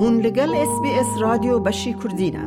هون لگل اس بی اس رادیو بشی کردینه.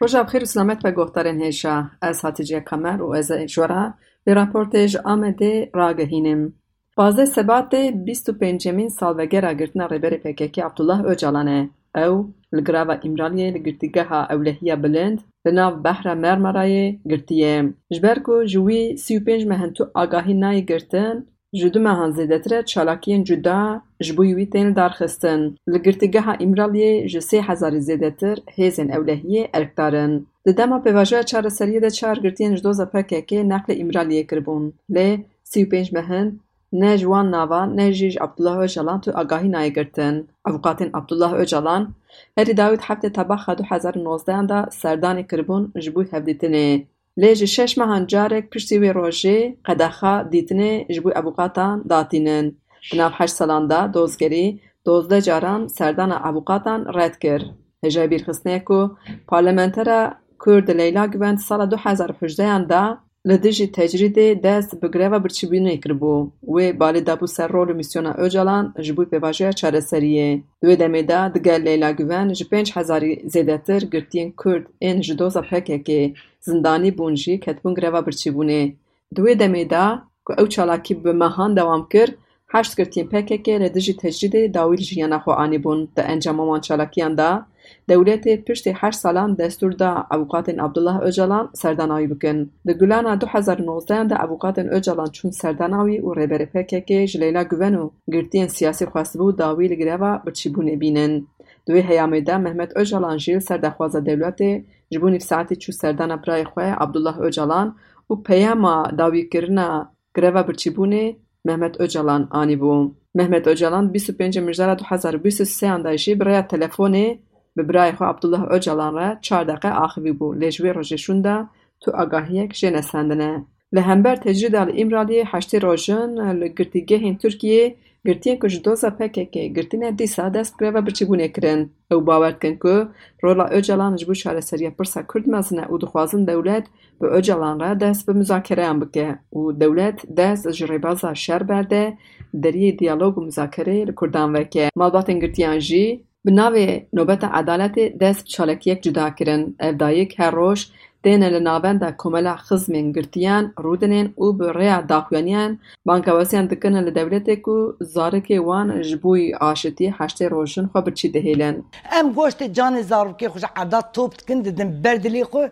روژا بخیر و سلامت به گفتارن هیشا از حتیجه کمر و از جورا به راپورتج آمده راگهینم. بازه سبات 25 مین سالوگر گرتنا ریبر پککی عبدالله اوجالانه. او لگراوا امرالیه لگرتیگه اولهیه بلند لناو بحر مرمرای گرتیه. جبر کو جوی 35 مهنتو آگاهی نای گرتن. Ji du mehan zêdetir e çalakiyên cuda ji bo wî tên darxistin. Li girtîgeha Îmraliyê ji sê hezarî zêdetir hêzên ewlehiyê erkdarin. Di dema pêvajoya çareseriyê de çar girtiyên ji doza PKK neqlê Îmraliyê kiribûn. Lê sî û pênc mehin ne ji wan navan ne jî ji Abdullah Öcalan tu agahî nayê girtin. Avukatên Abdullah Öcalan herî dawît heftê tebaxa du hezar û nozdeyan de serdanê kiribûn ji bo hevdîtinê. لیجی شش مهان جارک پشتی وی روژه قدخا دیتنه جبوی ابوقاتان داتینن. بناب هشت سالان دا دوزگری دوزده جاران سردان ابوقاتان رد کرد. هجای بیرخسنه که پارلمنتر کرد لیلا گوند سال دو هزار پجده دا ل دجی تجریده دس بگره و برچبینا کر بو و به بالی دابو ساررو اوجالان جبوی په وجهه چاره سریه دوی دمه دا د گلیلا گوان جپنج هزار زاداتر گرتین کورد ان جوزا پکهگی زندانی بونجی کت بگره و برچبونه دوی دمه دا کو اوچالا کی به ما دوام کر هشت گرتین پکهگی ل دجی تجریده دا ویج یانه خو انی بون ته انجمه مان چالا کیاندا دولت پشت هر سالان دستور دا اوقات عبدالله اوجالان سردانای بکن. ده گلانا دو هزار نوزدان ده اوقات اوجالان چون سردانای و ریبر پکک جلیلا گوون و گرتی سیاسی خواست بود داوی لگریوا بچی بونه بینن. دوی هیامه ده محمد اوجالان جیل سردخواز دولت جبونی ساعتی چون سردانا برای خواه عبدالله اوجالان و پیاما داوی کرنا گریوا بچی بونه محمد اوجالان آنی بود. محمد اوجالان 25 مجدار 2023 اندایشی برای تلفونه به برای خو عبدالله اوجالان را چار دقیقه آخوی بو لجوی روژشون دا تو آگاهیک جن سندنه. لهمبر تجرید آل امرالی هشتی روژن لگرتیگه هین ترکیه گرتین که جدوزا پکه که گرتین دیسا دست گره و برچی بونه کرن. او باورد کن که رولا اوجالان جبو چاره سریه پرسا کرد مزنه او دخوازن دولت به اوجالان را دست به مزاکره هم بکه. او دولت دست جریبازا شر برده دریه دیالوگ و مزاکره لکردان وکه. مالبات اینگرتینجی بناوی نوبت عدالت دست چالک یک جدا کرن افدایی که روش دین لنابن دا کملا خزمین گرتیان رودنین او بریا داخوانیان بانکوازیان دکن لدولت اکو زارک وان جبوی آشتی حشت روشن خواب چی دهیلن ام گوشت جان زاروکی خوش عدا توب تکن دیدن بردلی خو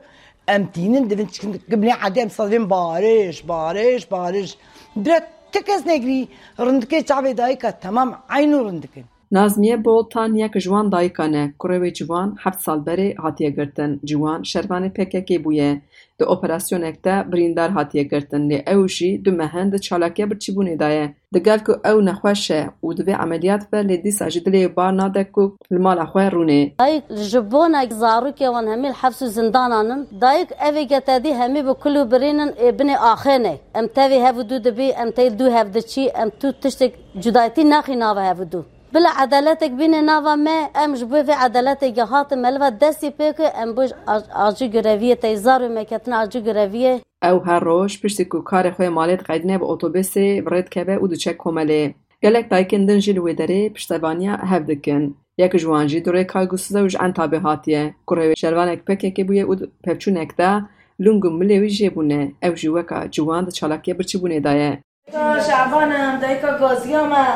ام دینن دیدن چکن دیدن عدی ام صدفین بارش باریش باریش درد تکس نگری رندکی چاوی دایی که تمام عینو رندکن Nazmiye Boltan yek ji wan dayikan e ku rêwê ciwan heft sal berê hatiye girtin. Ciwan şervanê PKK bûye. Di operasyoneke de birîndar hatiye girtin lê ew jî du mehin di çalakiya birçîbûnê de ye. Digel ku ew nexweş e û divê emeliyat be lê dîsa jî dilê bar nade ku li mala xwe rûnê. Dayık ji bona zarokê wan hemî hefs û zindananin dayık evê getedî hemî bi kul û birînin ê binê axêne. Em tevê hev û dû dibî em tê dû hev diçî em tu tiştek cudayetî naxî nava hev û dû. بلا عدالتك بين نافا ما امش بوفي عدالتك هاتم الوا دسي بيكو ام بوش اجو گرافيه تيزارو مكتنا اجو گرافيه او هر روش پشتی کو کار خوی مالت قیدنه به اتوبیسی برید کبه او دوچه کمله. گلک دایکندن جل ویدره پشتبانیا هف دکن. یک جوان جی دوره کارگوسو دوش انتابه هاتیه. کروی شروانک پکه که بویه او پپچونک دا لونگو ملوی جیبونه. او جوکا جوان دا چالاکیه برچی بونه دایه. دا شعبانم دایکا گازیامه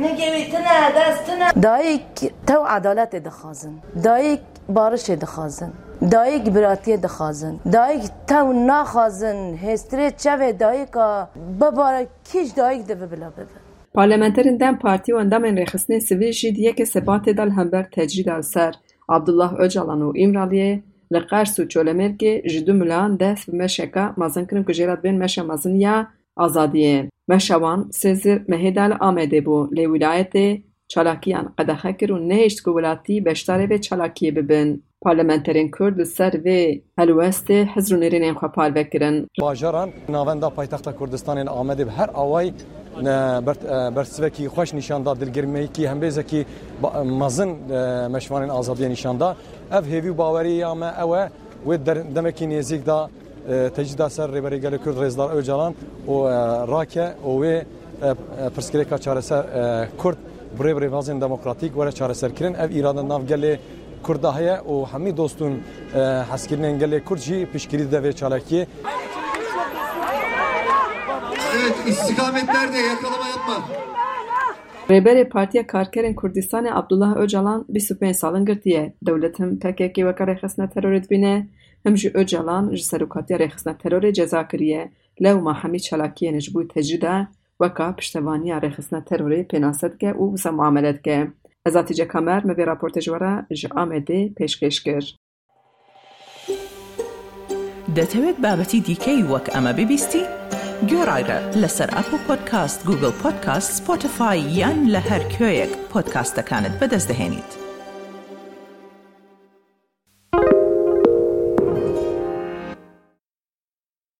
نگوی تنه دست تنه دایک تو عدالت دخوازن دایک بارش دخوازن دایک براتی دخوازن دایک تو نخوازن هستری چوه دایکا؟ بباره کیش دایک دو بلا ببه پارلمانترین دم پارتی و اندامن رخصنه سویجید یک سبات دل همبر تجرید سر. عبدالله اوجالان و امرالیه لقرس و چولمرگی جدو ملان دست مشکا. مازن کرن که جیرات بین مشه مازن یا ku jêra dibên meşa mezin ya azadiyê. Meşa wan sê zir mehê de li Amedê bû lê wîlayetê çalakiyan qedexe kir û nehêşt ku welatî beşdarê vê çalakiyê bibin. Parlamenterên Kurd li ser vê helwestê hizr û nêrînên xwe parve kirin. Bajaran navenda paytexta Kurdistanên Amedê bi her away bersivekî xweş nîşanda dilgirmeyekî hembêzekî mezin meşvanên azadiye nîşanda ev hêvî û baweriya me ew e wê demekî nêzik da tecida ser rêberê gelê Kurd Rêzdar Öcalan û rake û wê pirsgirêka çareser Kurd برێ ڕێوازن دموکراتیک وەرە چارەسەرکردن ئەv ئیرانە ناوگەلێ کوردا هەیە و هەمی دۆستون حەسکردن گەلێ کورجی پشکری دەوێ چالکیە Evet istikamet nerede yakalama yapma. Rêberê Partiya Karkerên Kurdistanê Abdullah Öcalan bîst û pênc salin girtiye. Dewletim PKK weka rêxistina terorê dibîne, him jî Öcalan ji serokatiya rêxistina terorê ceza kiriye. Lewma hemî çalakiyên ji bo tecî de weka piştevaniya rêxistina terorê pênase dike û wisa muamele. Ezatî Kamer me vê raportê ji we re ji Amedê pêşkêş kir. دەتەوێت بابەتی دیکەی وەک؟ گۆڕایرە لەسەر ئەپ و پۆدکاست گوگل پۆدکاست سپۆتفاای یان لە هەر کوێیەک پۆدکاستەکانت بەدەستدەێنیت.